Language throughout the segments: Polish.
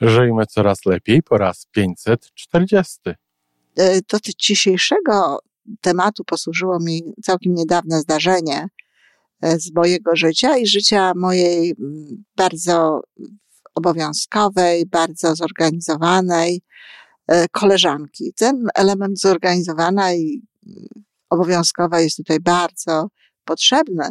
Żyjmy coraz lepiej po raz 540. E, do dzisiejszego tematu posłużyło mi całkiem niedawne zdarzenie e, z mojego życia i życia mojej mm, bardzo obowiązkowej, bardzo zorganizowanej e, koleżanki. Ten element zorganizowana i mm, obowiązkowa jest tutaj bardzo potrzebny,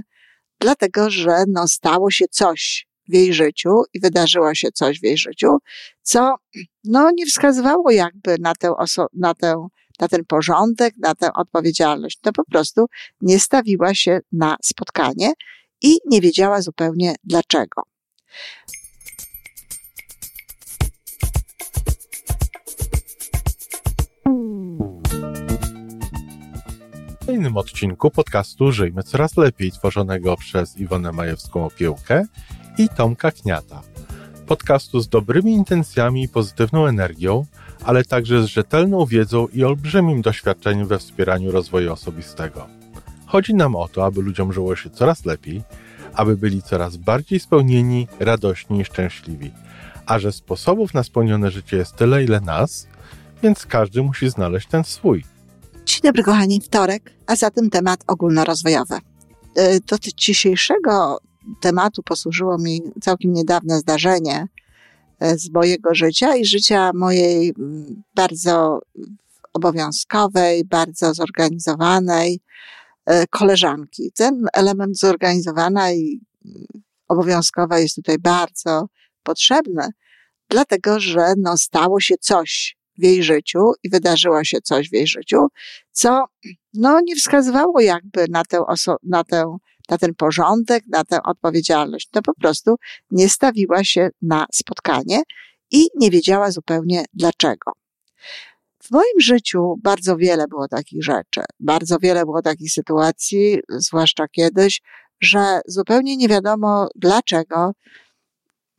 dlatego że no, stało się coś w jej życiu i wydarzyło się coś w jej życiu, co no, nie wskazywało jakby na, tę oso- na, tę, na ten porządek, na tę odpowiedzialność. No po prostu nie stawiła się na spotkanie i nie wiedziała zupełnie dlaczego. W kolejnym odcinku podcastu Żyjmy Coraz Lepiej, tworzonego przez Iwonę Majewską Opiełkę i Tomka Kniata. Podcastu z dobrymi intencjami i pozytywną energią, ale także z rzetelną wiedzą i olbrzymim doświadczeniem we wspieraniu rozwoju osobistego. Chodzi nam o to, aby ludziom żyło się coraz lepiej, aby byli coraz bardziej spełnieni, radośni i szczęśliwi. A że sposobów na spełnione życie jest tyle, ile nas, więc każdy musi znaleźć ten swój. Dzień dobry, kochani, wtorek, a zatem temat ogólnorozwojowy. E, do dzisiejszego tematu posłużyło mi całkiem niedawne zdarzenie e, z mojego życia i życia mojej bardzo obowiązkowej, bardzo zorganizowanej e, koleżanki. Ten element zorganizowana i obowiązkowa jest tutaj bardzo potrzebny, dlatego że no, stało się coś w jej życiu i wydarzyło się coś w jej życiu, co no, nie wskazywało jakby na tę, oso- na tę na ten porządek, na tę odpowiedzialność. No po prostu nie stawiła się na spotkanie i nie wiedziała zupełnie dlaczego. W moim życiu bardzo wiele było takich rzeczy, bardzo wiele było takich sytuacji, zwłaszcza kiedyś, że zupełnie nie wiadomo dlaczego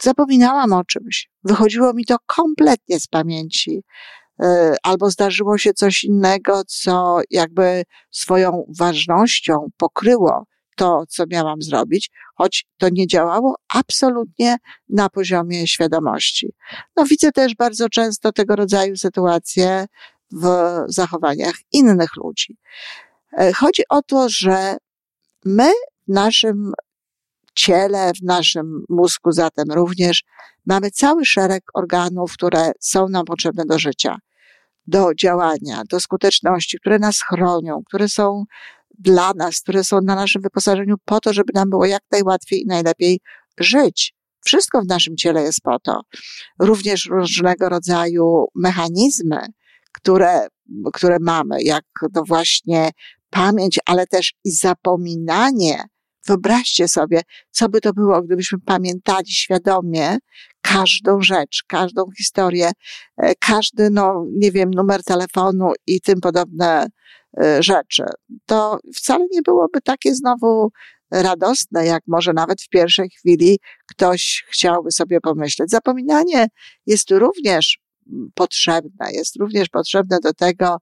zapominałam o czymś. Wychodziło mi to kompletnie z pamięci. E, albo zdarzyło się coś innego, co jakby swoją ważnością pokryło to, co miałam zrobić, choć to nie działało absolutnie na poziomie świadomości. No, widzę też bardzo często tego rodzaju sytuacje w zachowaniach innych ludzi. E, chodzi o to, że my w naszym ciele, w naszym mózgu zatem również mamy cały szereg organów, które są nam potrzebne do życia, do działania, do skuteczności, które nas chronią, które są dla nas, które są na naszym wyposażeniu po to, żeby nam było jak najłatwiej i najlepiej żyć. Wszystko w naszym ciele jest po to. Również różnego rodzaju mechanizmy, które, które mamy, jak to właśnie pamięć, ale też i zapominanie. Wyobraźcie sobie, co by to było, gdybyśmy pamiętali świadomie każdą rzecz, każdą historię, e, każdy, no, nie wiem, numer telefonu i tym podobne rzeczy. To wcale nie byłoby takie znowu radosne, jak może nawet w pierwszej chwili ktoś chciałby sobie pomyśleć. Zapominanie jest również potrzebne, jest również potrzebne do tego,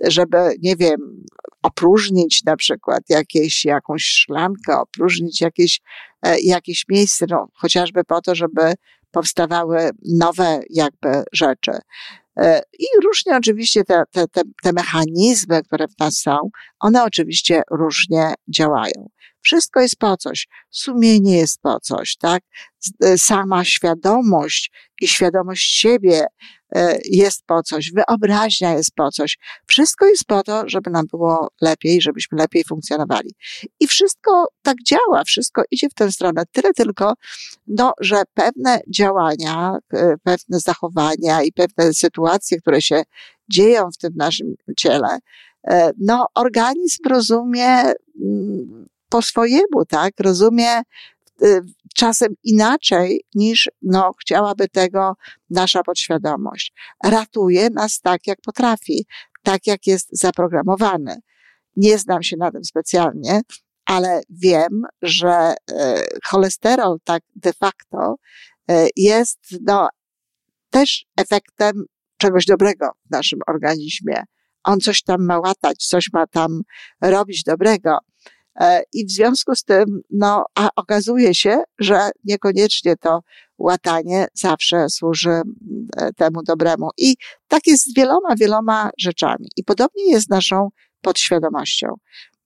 żeby, nie wiem, opróżnić na przykład jakieś, jakąś szklankę, opróżnić jakieś, e, jakieś miejsce, no, chociażby po to, żeby powstawały nowe jakby rzeczy. E, I różnie oczywiście te, te, te, te mechanizmy, które w nas są, one oczywiście różnie działają. Wszystko jest po coś. Sumienie jest po coś, tak? E, sama świadomość i świadomość siebie jest po coś, wyobraźnia jest po coś. Wszystko jest po to, żeby nam było lepiej, żebyśmy lepiej funkcjonowali. I wszystko tak działa, wszystko idzie w tę stronę. Tyle tylko, no, że pewne działania, e, pewne zachowania i pewne sytuacje, które się dzieją w tym naszym ciele, no, organizm rozumie mm, po swojemu, tak? Rozumie czasem inaczej niż no, chciałaby tego nasza podświadomość. Ratuje nas tak, jak potrafi, tak, jak jest zaprogramowany. Nie znam się na tym specjalnie, ale wiem, że e, cholesterol tak de facto e, jest no, też efektem czegoś dobrego w naszym organizmie. On coś tam ma łatać, coś ma tam robić dobrego I w związku z tym, no, a okazuje się, że niekoniecznie to łatanie zawsze służy e, temu dobremu. I tak jest z wieloma, wieloma rzeczami. I podobnie jest z naszą podświadomością.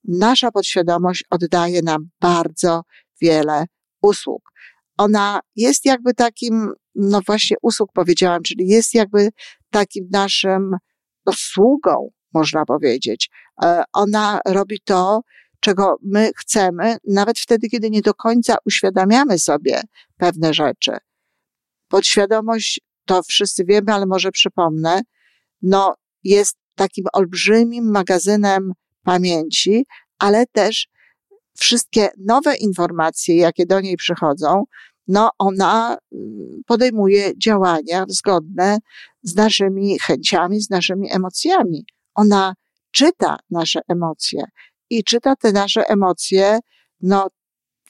Nasza podświadomość oddaje nam bardzo wiele usług. Ona jest jakby takim, no właśnie usług powiedziałam, czyli jest jakby takim naszym no, sługą, można powiedzieć. E, ona robi to, czego my chcemy, nawet wtedy, kiedy nie do końca uświadamiamy sobie pewne rzeczy. Podświadomość, to wszyscy wiemy, ale może przypomnę, no jest takim olbrzymim magazynem pamięci, ale też wszystkie nowe informacje, jakie do niej przychodzą, no ona mm, podejmuje działania zgodne z naszymi chęciami, z naszymi emocjami. Ona czyta nasze emocje i czyta te nasze emocje, no,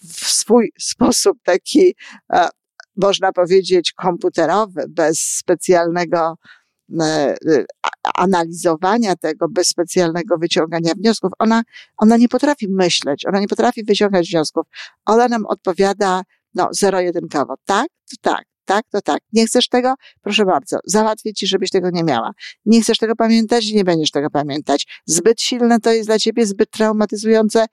w swój sposób taki, e, można powiedzieć, komputerowy, bez specjalnego e, e, analizowania tego, bez specjalnego wyciągania wniosków. Ona, ona nie potrafi myśleć, ona nie potrafi wyciągać wniosków. Ona nam odpowiada, no, zero-jedynkowo. Tak, tak, tak, to tak. Nie chcesz tego? Proszę bardzo, załatwię ci, żebyś tego nie miała. Nie chcesz tego pamiętać? Nie będziesz tego pamiętać. Zbyt silne to jest dla ciebie, zbyt traumatyzujące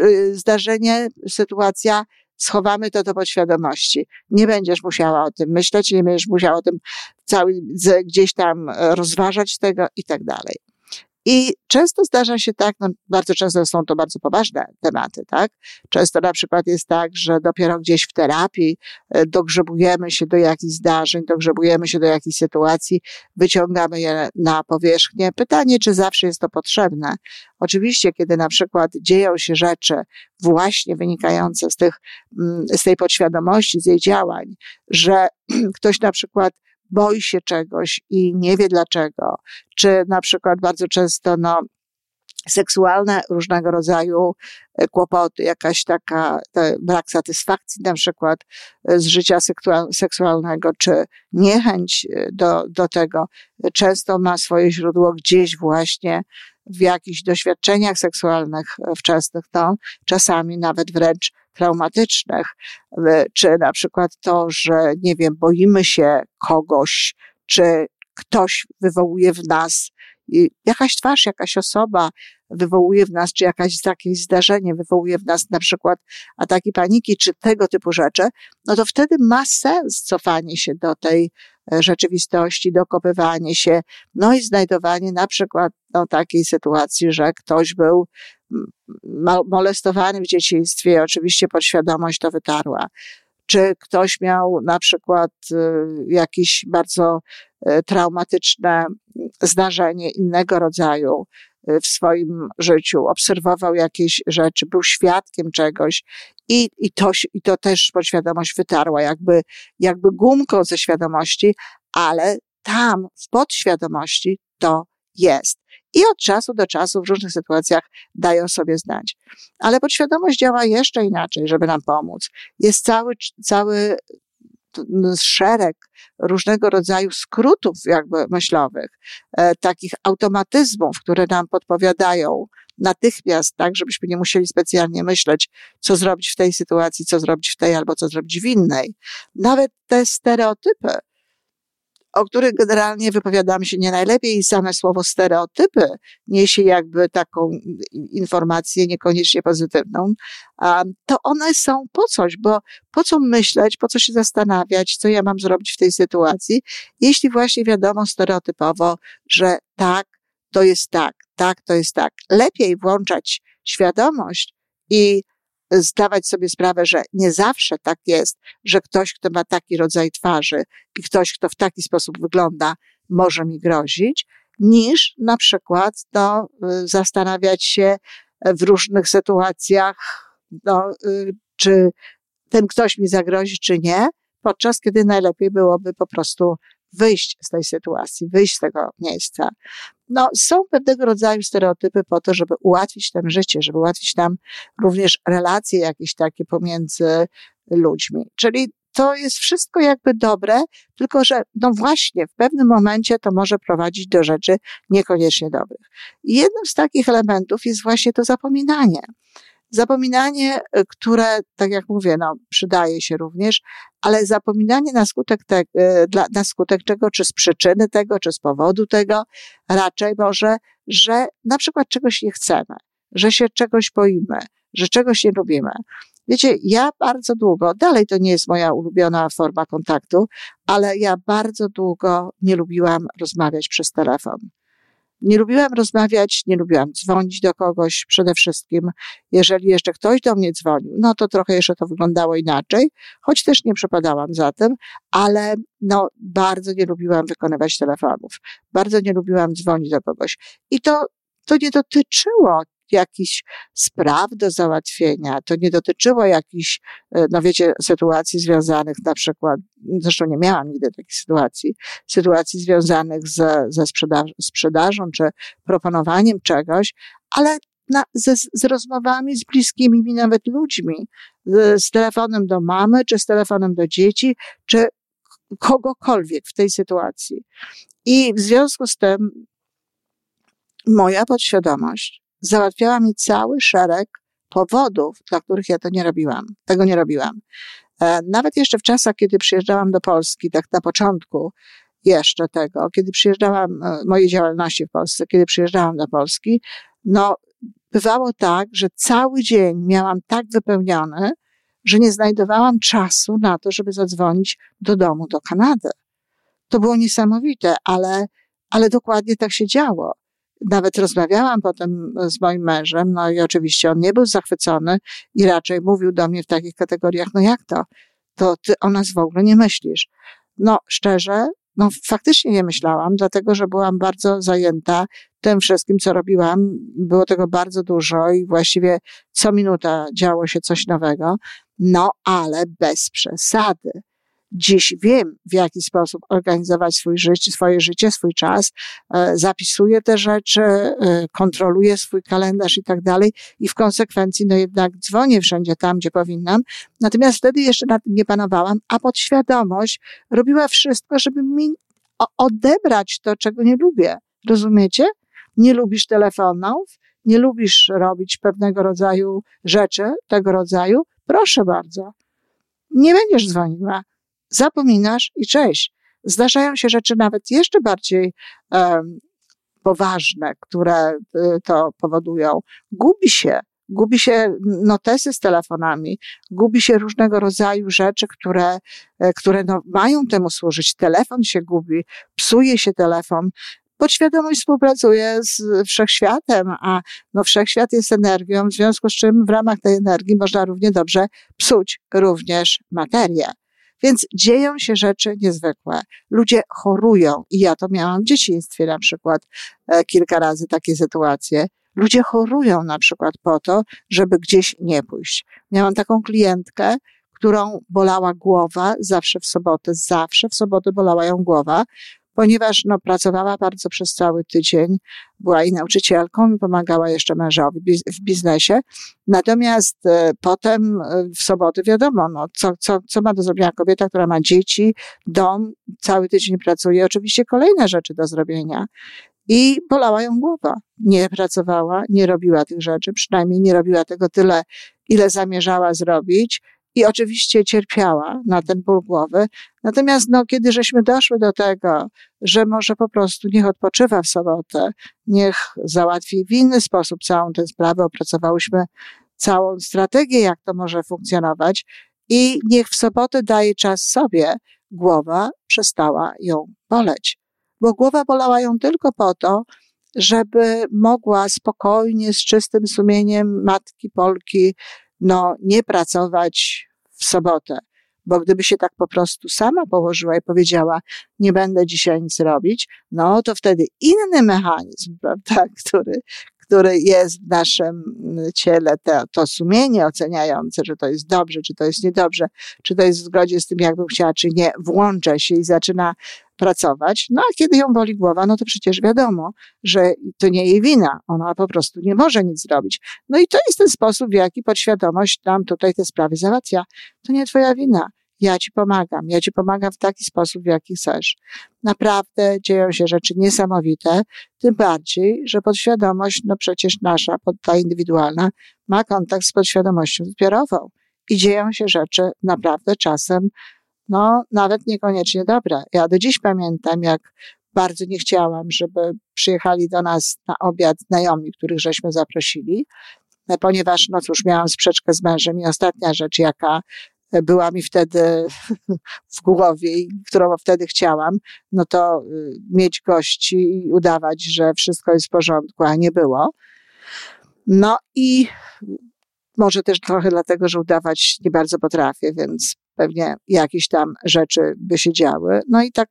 y, zdarzenie, sytuacja, schowamy to do podświadomości. Nie będziesz musiała o tym myśleć, nie będziesz musiała o tym cały, gdzieś tam e, rozważać tego i tak dalej. I często zdarza się tak, no bardzo często są to bardzo poważne tematy, tak? Często na przykład jest tak, że dopiero gdzieś w terapii e, dogrzebujemy się do jakichś zdarzeń, dogrzebujemy się do jakichś sytuacji, wyciągamy je na powierzchnię. Pytanie, czy zawsze jest to potrzebne? Oczywiście, kiedy na przykład dzieją się rzeczy właśnie wynikające z tych, mm, z tej podświadomości, z jej działań, że ktoś na przykład boi się czegoś i nie wie dlaczego, czy na przykład bardzo często, no, seksualne różnego rodzaju e, kłopoty, jakaś taka brak satysfakcji na przykład e, z życia seksualnego, czy niechęć e, do, do tego, często ma swoje źródło gdzieś właśnie w jakichś doświadczeniach seksualnych wczesnych, to czasami nawet wręcz traumatycznych, czy na przykład to, że nie wiem, boimy się kogoś, czy ktoś wywołuje w nas jakaś twarz, jakaś osoba wywołuje w nas, czy jakaś, jakieś zdarzenie wywołuje w nas na przykład ataki paniki, czy tego typu rzeczy, no to wtedy ma sens cofanie się do tej e, rzeczywistości, dokopywanie się, no i znajdowanie na przykład no, takiej sytuacji, że ktoś był molestowany w dzieciństwie, oczywiście podświadomość to wytarła. Czy ktoś miał na przykład y, jakieś bardzo y, traumatyczne zdarzenie innego rodzaju y, w swoim życiu, obserwował jakieś rzeczy, był świadkiem czegoś i, i, to, i to też podświadomość wytarła, jakby, jakby gumką ze świadomości, ale tam w podświadomości to jest i od czasu do czasu w różnych sytuacjach dają sobie znać. Ale podświadomość działa jeszcze inaczej, żeby nam pomóc. Jest cały, cały szereg różnego rodzaju skrótów jakby myślowych, e, takich automatyzmów, które nam podpowiadają natychmiast, tak, żebyśmy nie musieli specjalnie myśleć, co zrobić w tej sytuacji, co zrobić w tej albo co zrobić w innej. Nawet te stereotypy, o których generalnie wypowiadamy się nie najlepiej i same słowo stereotypy niesie jakby taką informację niekoniecznie pozytywną, to one są po coś, bo po co myśleć, po co się zastanawiać, co ja mam zrobić w tej sytuacji, jeśli właśnie wiadomo stereotypowo, że tak, to jest tak, tak, to jest tak. Lepiej włączać świadomość i zdawać sobie sprawę, że nie zawsze tak jest, że ktoś, kto ma taki rodzaj twarzy i ktoś, kto w taki sposób wygląda, może mi grozić, niż na przykład no, y, zastanawiać się w różnych sytuacjach, no, y, czy ten ktoś mi zagrozi, czy nie, podczas kiedy najlepiej byłoby po prostu wyjść z tej sytuacji, wyjść z tego miejsca. No, są pewnego rodzaju stereotypy po to, żeby ułatwić nam życie, żeby ułatwić nam również relacje jakieś takie pomiędzy ludźmi. Czyli to jest wszystko jakby dobre, tylko że no właśnie w pewnym momencie to może prowadzić do rzeczy niekoniecznie dobrych. I jednym z takich elementów jest właśnie to zapominanie. Zapominanie, e, które, tak jak mówię, no, przydaje się również, ale zapominanie na skutek, te, e, na skutek czego, czy z przyczyny tego, czy z powodu tego, raczej może, że na przykład czegoś nie chcemy, że się czegoś boimy, że czegoś nie lubimy. Wiecie, ja bardzo długo, dalej to nie jest moja ulubiona forma kontaktu, ale ja bardzo długo nie lubiłam rozmawiać przez telefon. Nie lubiłam rozmawiać, nie lubiłam dzwonić do kogoś przede wszystkim. Jeżeli jeszcze ktoś do mnie dzwonił, no to trochę jeszcze to wyglądało inaczej, choć też nie przepadałam za tym, ale no bardzo nie lubiłam wykonywać telefonów. Bardzo nie lubiłam dzwonić do kogoś. I to, to nie dotyczyło jakichś spraw do załatwienia. To nie dotyczyło jakichś, e, no wiecie, sytuacji związanych na przykład, zresztą nie miałam nigdy takich sytuacji, sytuacji związanych ze, ze sprzedaż, sprzedażą czy proponowaniem czegoś, ale na, ze, z rozmowami z bliskimi mi nawet ludźmi, z, z telefonem do mamy, czy z telefonem do dzieci, czy kogokolwiek w tej sytuacji. I w związku z tym moja podświadomość załatwiała mi cały szereg powodów, dla których ja to nie robiłam. Tego nie robiłam. E, nawet jeszcze w czasach, kiedy przyjeżdżałam do Polski, tak na początku jeszcze tego, kiedy przyjeżdżałam, e, mojej działalności w Polsce, kiedy przyjeżdżałam do Polski, no, bywało tak, że cały dzień miałam tak wypełniony, że nie znajdowałam czasu na to, żeby zadzwonić do domu, do Kanady. To było niesamowite, ale, ale dokładnie tak się działo nawet rozmawiałam potem z moim mężem, no i oczywiście on nie był zachwycony i raczej mówił do mnie w takich kategoriach, no jak to? To ty o nas w ogóle nie myślisz. No szczerze, no faktycznie nie myślałam, dlatego że byłam bardzo zajęta tym wszystkim, co robiłam. Było tego bardzo dużo i właściwie co minuta działo się coś nowego. No ale bez przesady. Dziś wiem, w jaki sposób organizować swój życie, swoje życie, swój czas, e, zapisuję te rzeczy, e, kontroluję swój kalendarz i tak dalej i w konsekwencji no jednak dzwonię wszędzie tam, gdzie powinnam. Natomiast wtedy jeszcze nad tym nie panowałam, a podświadomość robiła wszystko, żeby mi odebrać to, czego nie lubię. Rozumiecie? Nie lubisz telefonów, nie lubisz robić pewnego rodzaju rzeczy, tego rodzaju, proszę bardzo. Nie będziesz dzwoniła zapominasz i cześć. Zdarzają się rzeczy nawet jeszcze bardziej um, poważne, które y, to powodują. Gubi się, gubi się notesy z telefonami, gubi się różnego rodzaju rzeczy, które, e, które no, mają temu służyć. Telefon się gubi, psuje się telefon. Podświadomość współpracuje z wszechświatem, a no, wszechświat jest energią, w związku z czym w ramach tej energii można równie dobrze psuć również materię. Więc dzieją się rzeczy niezwykłe. Ludzie chorują i ja to miałam w dzieciństwie na przykład e, kilka razy takie sytuacje. Ludzie chorują na przykład po to, żeby gdzieś nie pójść. Miałam taką klientkę, którą bolała głowa zawsze w sobotę, zawsze w sobotę bolała ją głowa ponieważ no, pracowała bardzo przez cały tydzień, była i nauczycielką, pomagała jeszcze mężowi w biznesie. Natomiast e, potem e, w soboty wiadomo, no, co, co, co ma do zrobienia kobieta, która ma dzieci, dom, cały tydzień pracuje, oczywiście kolejne rzeczy do zrobienia. I bolała ją głowa. Nie pracowała, nie robiła tych rzeczy, przynajmniej nie robiła tego tyle, ile zamierzała zrobić i oczywiście cierpiała na ten ból głowy. Natomiast no, kiedy żeśmy doszły do tego, że może po prostu niech odpoczywa w sobotę, niech załatwi w inny sposób całą tę sprawę, opracowałyśmy całą strategię, jak to może funkcjonować i niech w sobotę daje czas sobie, głowa przestała ją boleć. Bo głowa bolała ją tylko po to, żeby mogła spokojnie, z czystym sumieniem matki Polki no, nie pracować w sobotę. Bo gdyby się tak po prostu sama położyła i powiedziała, nie będę dzisiaj nic robić, no to wtedy inny mechanizm, prawda, który, który jest w naszym ciele, to, to sumienie oceniające, że to jest dobrze, czy to jest niedobrze, czy to jest w zgodzie z tym, jakbym chciała, czy nie, włącza się i zaczyna pracować. No a kiedy ją boli głowa, no to przecież wiadomo, że to nie jej wina. Ona po prostu nie może nic zrobić. No i to jest ten sposób, w jaki podświadomość nam tutaj te sprawy załatwia. To nie twoja wina. Ja ci pomagam, ja ci pomagam w taki sposób, w jaki chcesz. Naprawdę dzieją się rzeczy niesamowite, tym bardziej, że podświadomość, no przecież nasza, ta indywidualna, ma kontakt z podświadomością zbiorową i dzieją się rzeczy naprawdę czasem, no nawet niekoniecznie dobre. Ja do dziś pamiętam, jak bardzo nie chciałam, żeby przyjechali do nas na obiad znajomi, których żeśmy zaprosili, ponieważ, no cóż, miałam sprzeczkę z mężem i ostatnia rzecz, jaka była mi wtedy w głowie i którą wtedy chciałam, no to y, mieć gości i udawać, że wszystko jest w porządku, a nie było. No i może też trochę dlatego, że udawać nie bardzo potrafię, więc pewnie jakieś tam rzeczy by się działy. No i tak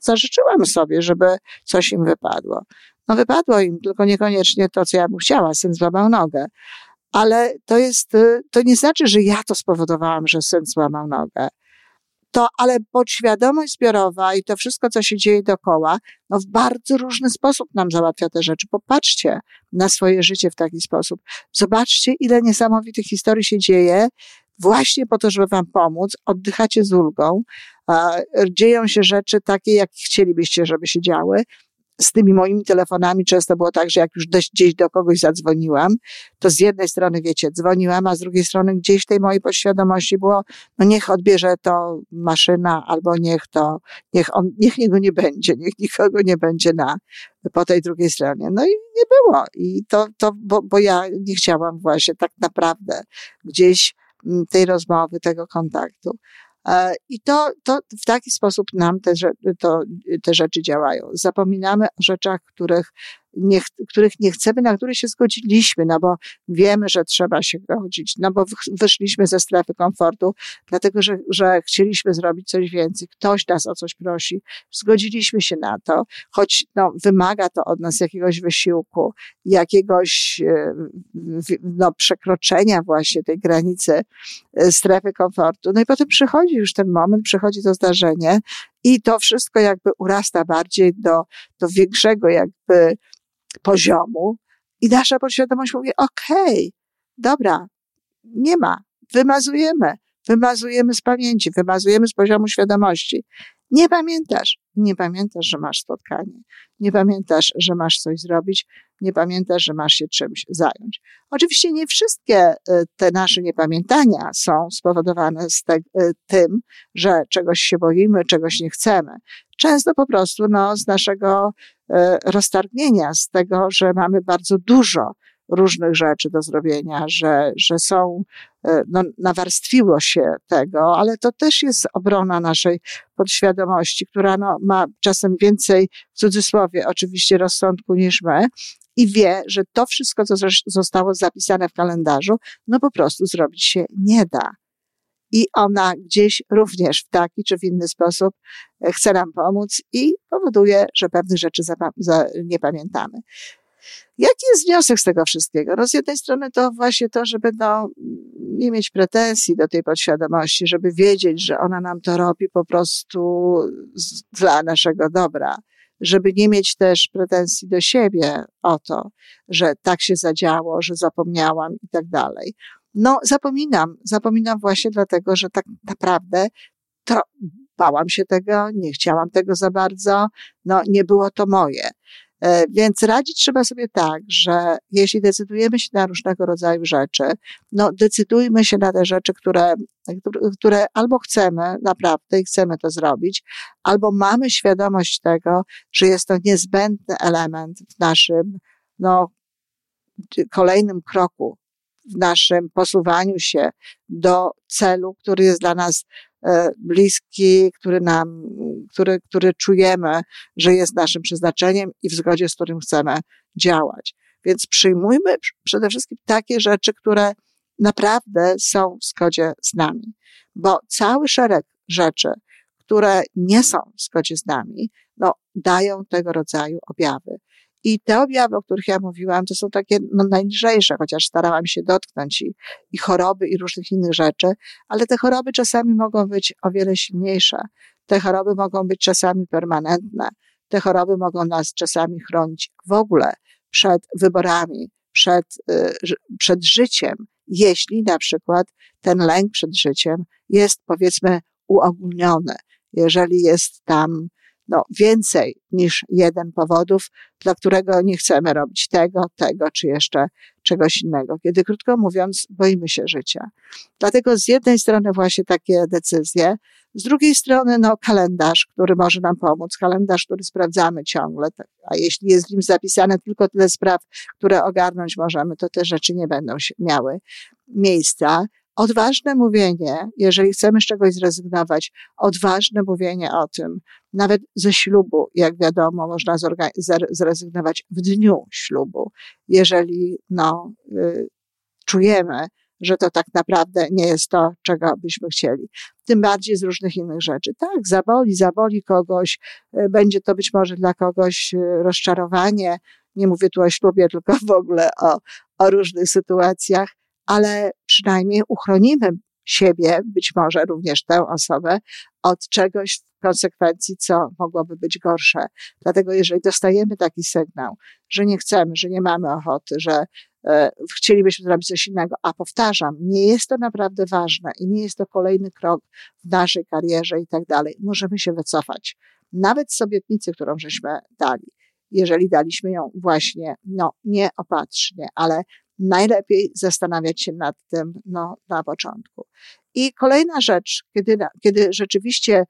zażyczyłam sobie, żeby coś im wypadło. No wypadło im, tylko niekoniecznie to, co ja bym chciała. Syn złamał nogę. Ale to jest, y, to nie znaczy, że ja to spowodowałam, że syn złamał nogę. To, ale podświadomość zbiorowa i to wszystko, co się dzieje dookoła, no w bardzo różny sposób nam załatwia te rzeczy. Popatrzcie na swoje życie w taki sposób. Zobaczcie, ile niesamowitych historii się dzieje właśnie po to, żeby wam pomóc. Oddychacie z ulgą. Dzieją się rzeczy takie, jak chcielibyście, żeby się działy z tymi moimi telefonami często było tak, że jak już gdzieś do kogoś zadzwoniłam, to z jednej strony, wiecie, dzwoniłam, a z drugiej strony gdzieś tej mojej podświadomości było, no niech odbierze to maszyna, albo niech to, niech on, niech niego nie będzie, niech nikogo nie będzie na, po tej drugiej stronie. No i nie było. I to, to bo, bo ja nie chciałam właśnie tak naprawdę gdzieś mm, tej rozmowy, tego kontaktu. E, I to, to w taki sposób nam te, to, te rzeczy działają. Zapominamy o rzeczach, których nie, których nie chcemy, na które się zgodziliśmy, no bo wiemy, że trzeba się godzić, no bo wyszliśmy ze strefy komfortu, dlatego że, że chcieliśmy zrobić coś więcej, ktoś nas o coś prosi, zgodziliśmy się na to, choć no, wymaga to od nas jakiegoś wysiłku, jakiegoś e, no, przekroczenia właśnie tej granicy e, strefy komfortu. No i potem przychodzi już ten moment, przychodzi to zdarzenie i to wszystko jakby urasta bardziej do, do większego jakby poziomu. I nasza podświadomość mówi, okej, okay, dobra, nie ma, wymazujemy, wymazujemy z pamięci, wymazujemy z poziomu świadomości. Nie pamiętasz, nie pamiętasz, że masz spotkanie, nie pamiętasz, że masz coś zrobić, nie pamiętasz, że masz się czymś zająć. Oczywiście nie wszystkie e, te nasze niepamiętania są spowodowane z te, e, tym, że czegoś się boimy, czegoś nie chcemy. Często po prostu no, z naszego e, roztargnienia, z tego, że mamy bardzo dużo różnych rzeczy do zrobienia, że, że są, no, nawarstwiło się tego, ale to też jest obrona naszej podświadomości, która no, ma czasem więcej, w cudzysłowie oczywiście, rozsądku niż my, i wie, że to wszystko, co zostało zapisane w kalendarzu, no po prostu zrobić się nie da. I ona gdzieś również w taki czy w inny sposób e, chce nam pomóc i powoduje, że pewnych rzeczy nie pamiętamy. Jaki jest wniosek z tego wszystkiego? No z jednej strony to właśnie to, żeby no, nie mieć pretensji do tej podświadomości, żeby wiedzieć, że ona nam to robi po prostu dla naszego dobra żeby nie mieć też pretensji do siebie o to, że tak się zadziało, że zapomniałam i tak dalej. No, zapominam, zapominam właśnie dlatego, że tak naprawdę to bałam się tego, nie chciałam tego za bardzo, no, nie było to moje. E, więc radzić trzeba sobie tak, że jeśli decydujemy się na różnego rodzaju rzeczy, no decydujmy się na te rzeczy, które, które albo chcemy naprawdę i chcemy to zrobić, albo mamy świadomość tego, że jest to niezbędny element w naszym, no, kolejnym kroku, w naszym posuwaniu się do celu, który jest dla nas E, bliski, który nam, który, który czujemy, że jest naszym przeznaczeniem i w zgodzie z którym chcemy działać. Więc przyjmujmy przede wszystkim takie rzeczy, które naprawdę są w zgodzie z nami, bo cały szereg rzeczy, które nie są w zgodzie z nami, no, dają tego rodzaju objawy. I te objawy, o których ja mówiłam, to są takie no, najlżejsze, chociaż starałam się dotknąć i, i choroby i różnych innych rzeczy, ale te choroby czasami mogą być o wiele silniejsze. Te choroby mogą być czasami permanentne. Te choroby mogą nas czasami chronić w ogóle przed wyborami, przed, y, przed życiem jeśli na przykład ten lęk przed życiem jest powiedzmy uogólniony, jeżeli jest tam no, więcej niż jeden powodów, dla którego nie chcemy robić tego, tego, czy jeszcze czegoś innego. Kiedy krótko mówiąc, boimy się życia. Dlatego z jednej strony właśnie takie decyzje, z drugiej strony no, kalendarz, który może nam pomóc, kalendarz, który sprawdzamy ciągle, tak, a jeśli jest w nim zapisane tylko tyle spraw, które ogarnąć możemy, to te rzeczy nie będą miały miejsca odważne mówienie, jeżeli chcemy z czegoś zrezygnować, odważne mówienie o tym, nawet ze ślubu, jak wiadomo, można zrezygnować w dniu ślubu, jeżeli no, y, czujemy, że to tak naprawdę nie jest to, czego byśmy chcieli. Tym bardziej z różnych innych rzeczy. Tak, zaboli, zaboli kogoś, y, będzie to być może dla kogoś y, rozczarowanie. Nie mówię tu o ślubie, tylko w ogóle o, o różnych sytuacjach, ale przynajmniej uchronimy siebie, być może również tę osobę, od czegoś w konsekwencji, co mogłoby być gorsze. Dlatego, jeżeli dostajemy taki sygnał, że nie chcemy, że nie mamy ochoty, że e, chcielibyśmy zrobić coś innego, a powtarzam, nie jest to naprawdę ważne i nie jest to kolejny krok w naszej karierze i tak dalej, możemy się wycofać. Nawet z obietnicy, którą żeśmy dali jeżeli daliśmy ją właśnie, no, nieopatrznie, ale najlepiej zastanawiać się nad tym no, na początku. I kolejna rzecz, kiedy, kiedy rzeczywiście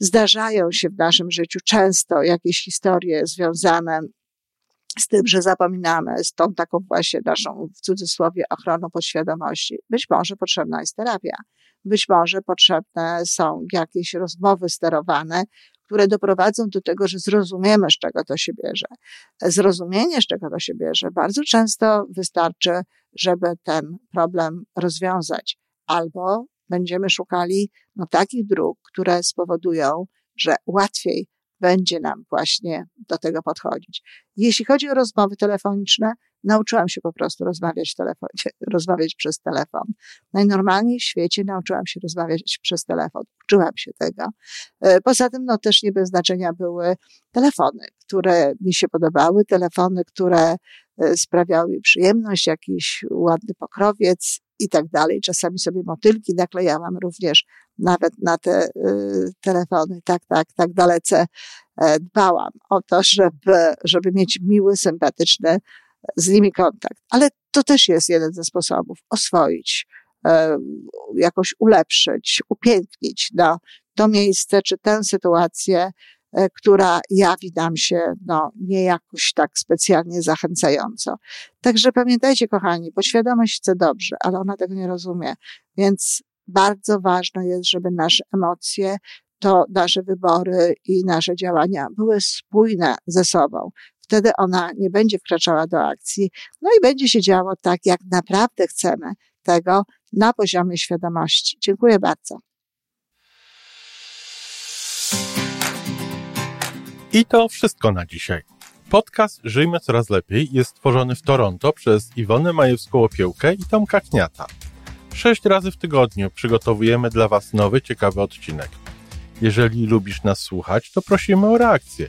zdarzają się w naszym życiu często jakieś historie związane z tym, że zapominamy, z tą taką właśnie naszą, w cudzysłowie, ochroną podświadomości. Być może potrzebna jest terapia. Być może potrzebne są jakieś rozmowy sterowane, które doprowadzą do tego, że zrozumiemy, z czego to się bierze. Zrozumienie, z czego to się bierze, bardzo często wystarczy, żeby ten problem rozwiązać. Albo będziemy szukali no, takich dróg, które spowodują, że łatwiej będzie nam właśnie do tego podchodzić. Jeśli chodzi o rozmowy telefoniczne, nauczyłam się po prostu rozmawiać, rozmawiać przez telefon. Najnormalniej w świecie nauczyłam się rozmawiać przez telefon. Uczyłam się tego. E, poza tym, no też nie bez znaczenia były telefony, które mi się podobały, telefony, które e, sprawiały mi przyjemność, jakiś ładny pokrowiec i tak dalej. Czasami sobie motylki naklejałam również nawet na te y, telefony. Tak, tak, tak dalece dbałam o to, żeby, żeby mieć miły, sympatyczny z nimi kontakt. Ale to też jest jeden ze sposobów oswoić, e, jakoś ulepszyć, upięknić no, to miejsce czy tę sytuację, e, która jawi nam się no, nie jakoś tak specjalnie zachęcająco. Także pamiętajcie, kochani, podświadomość chce dobrze, ale ona tego nie rozumie. Więc bardzo ważne jest, żeby nasze emocje, to nasze wybory i nasze działania były spójne ze sobą. Wtedy ona nie będzie wkraczała do akcji, no i będzie się działo tak, jak naprawdę chcemy tego na poziomie świadomości. Dziękuję bardzo. I to wszystko na dzisiaj. Podcast Żyjmy Coraz Lepiej jest stworzony w Toronto przez Iwonę Majewską-Opiełkę i Tomka Kniata. Sześć razy w tygodniu przygotowujemy dla Was nowy, ciekawy odcinek. Jeżeli lubisz nas słuchać, to prosimy o reakcję.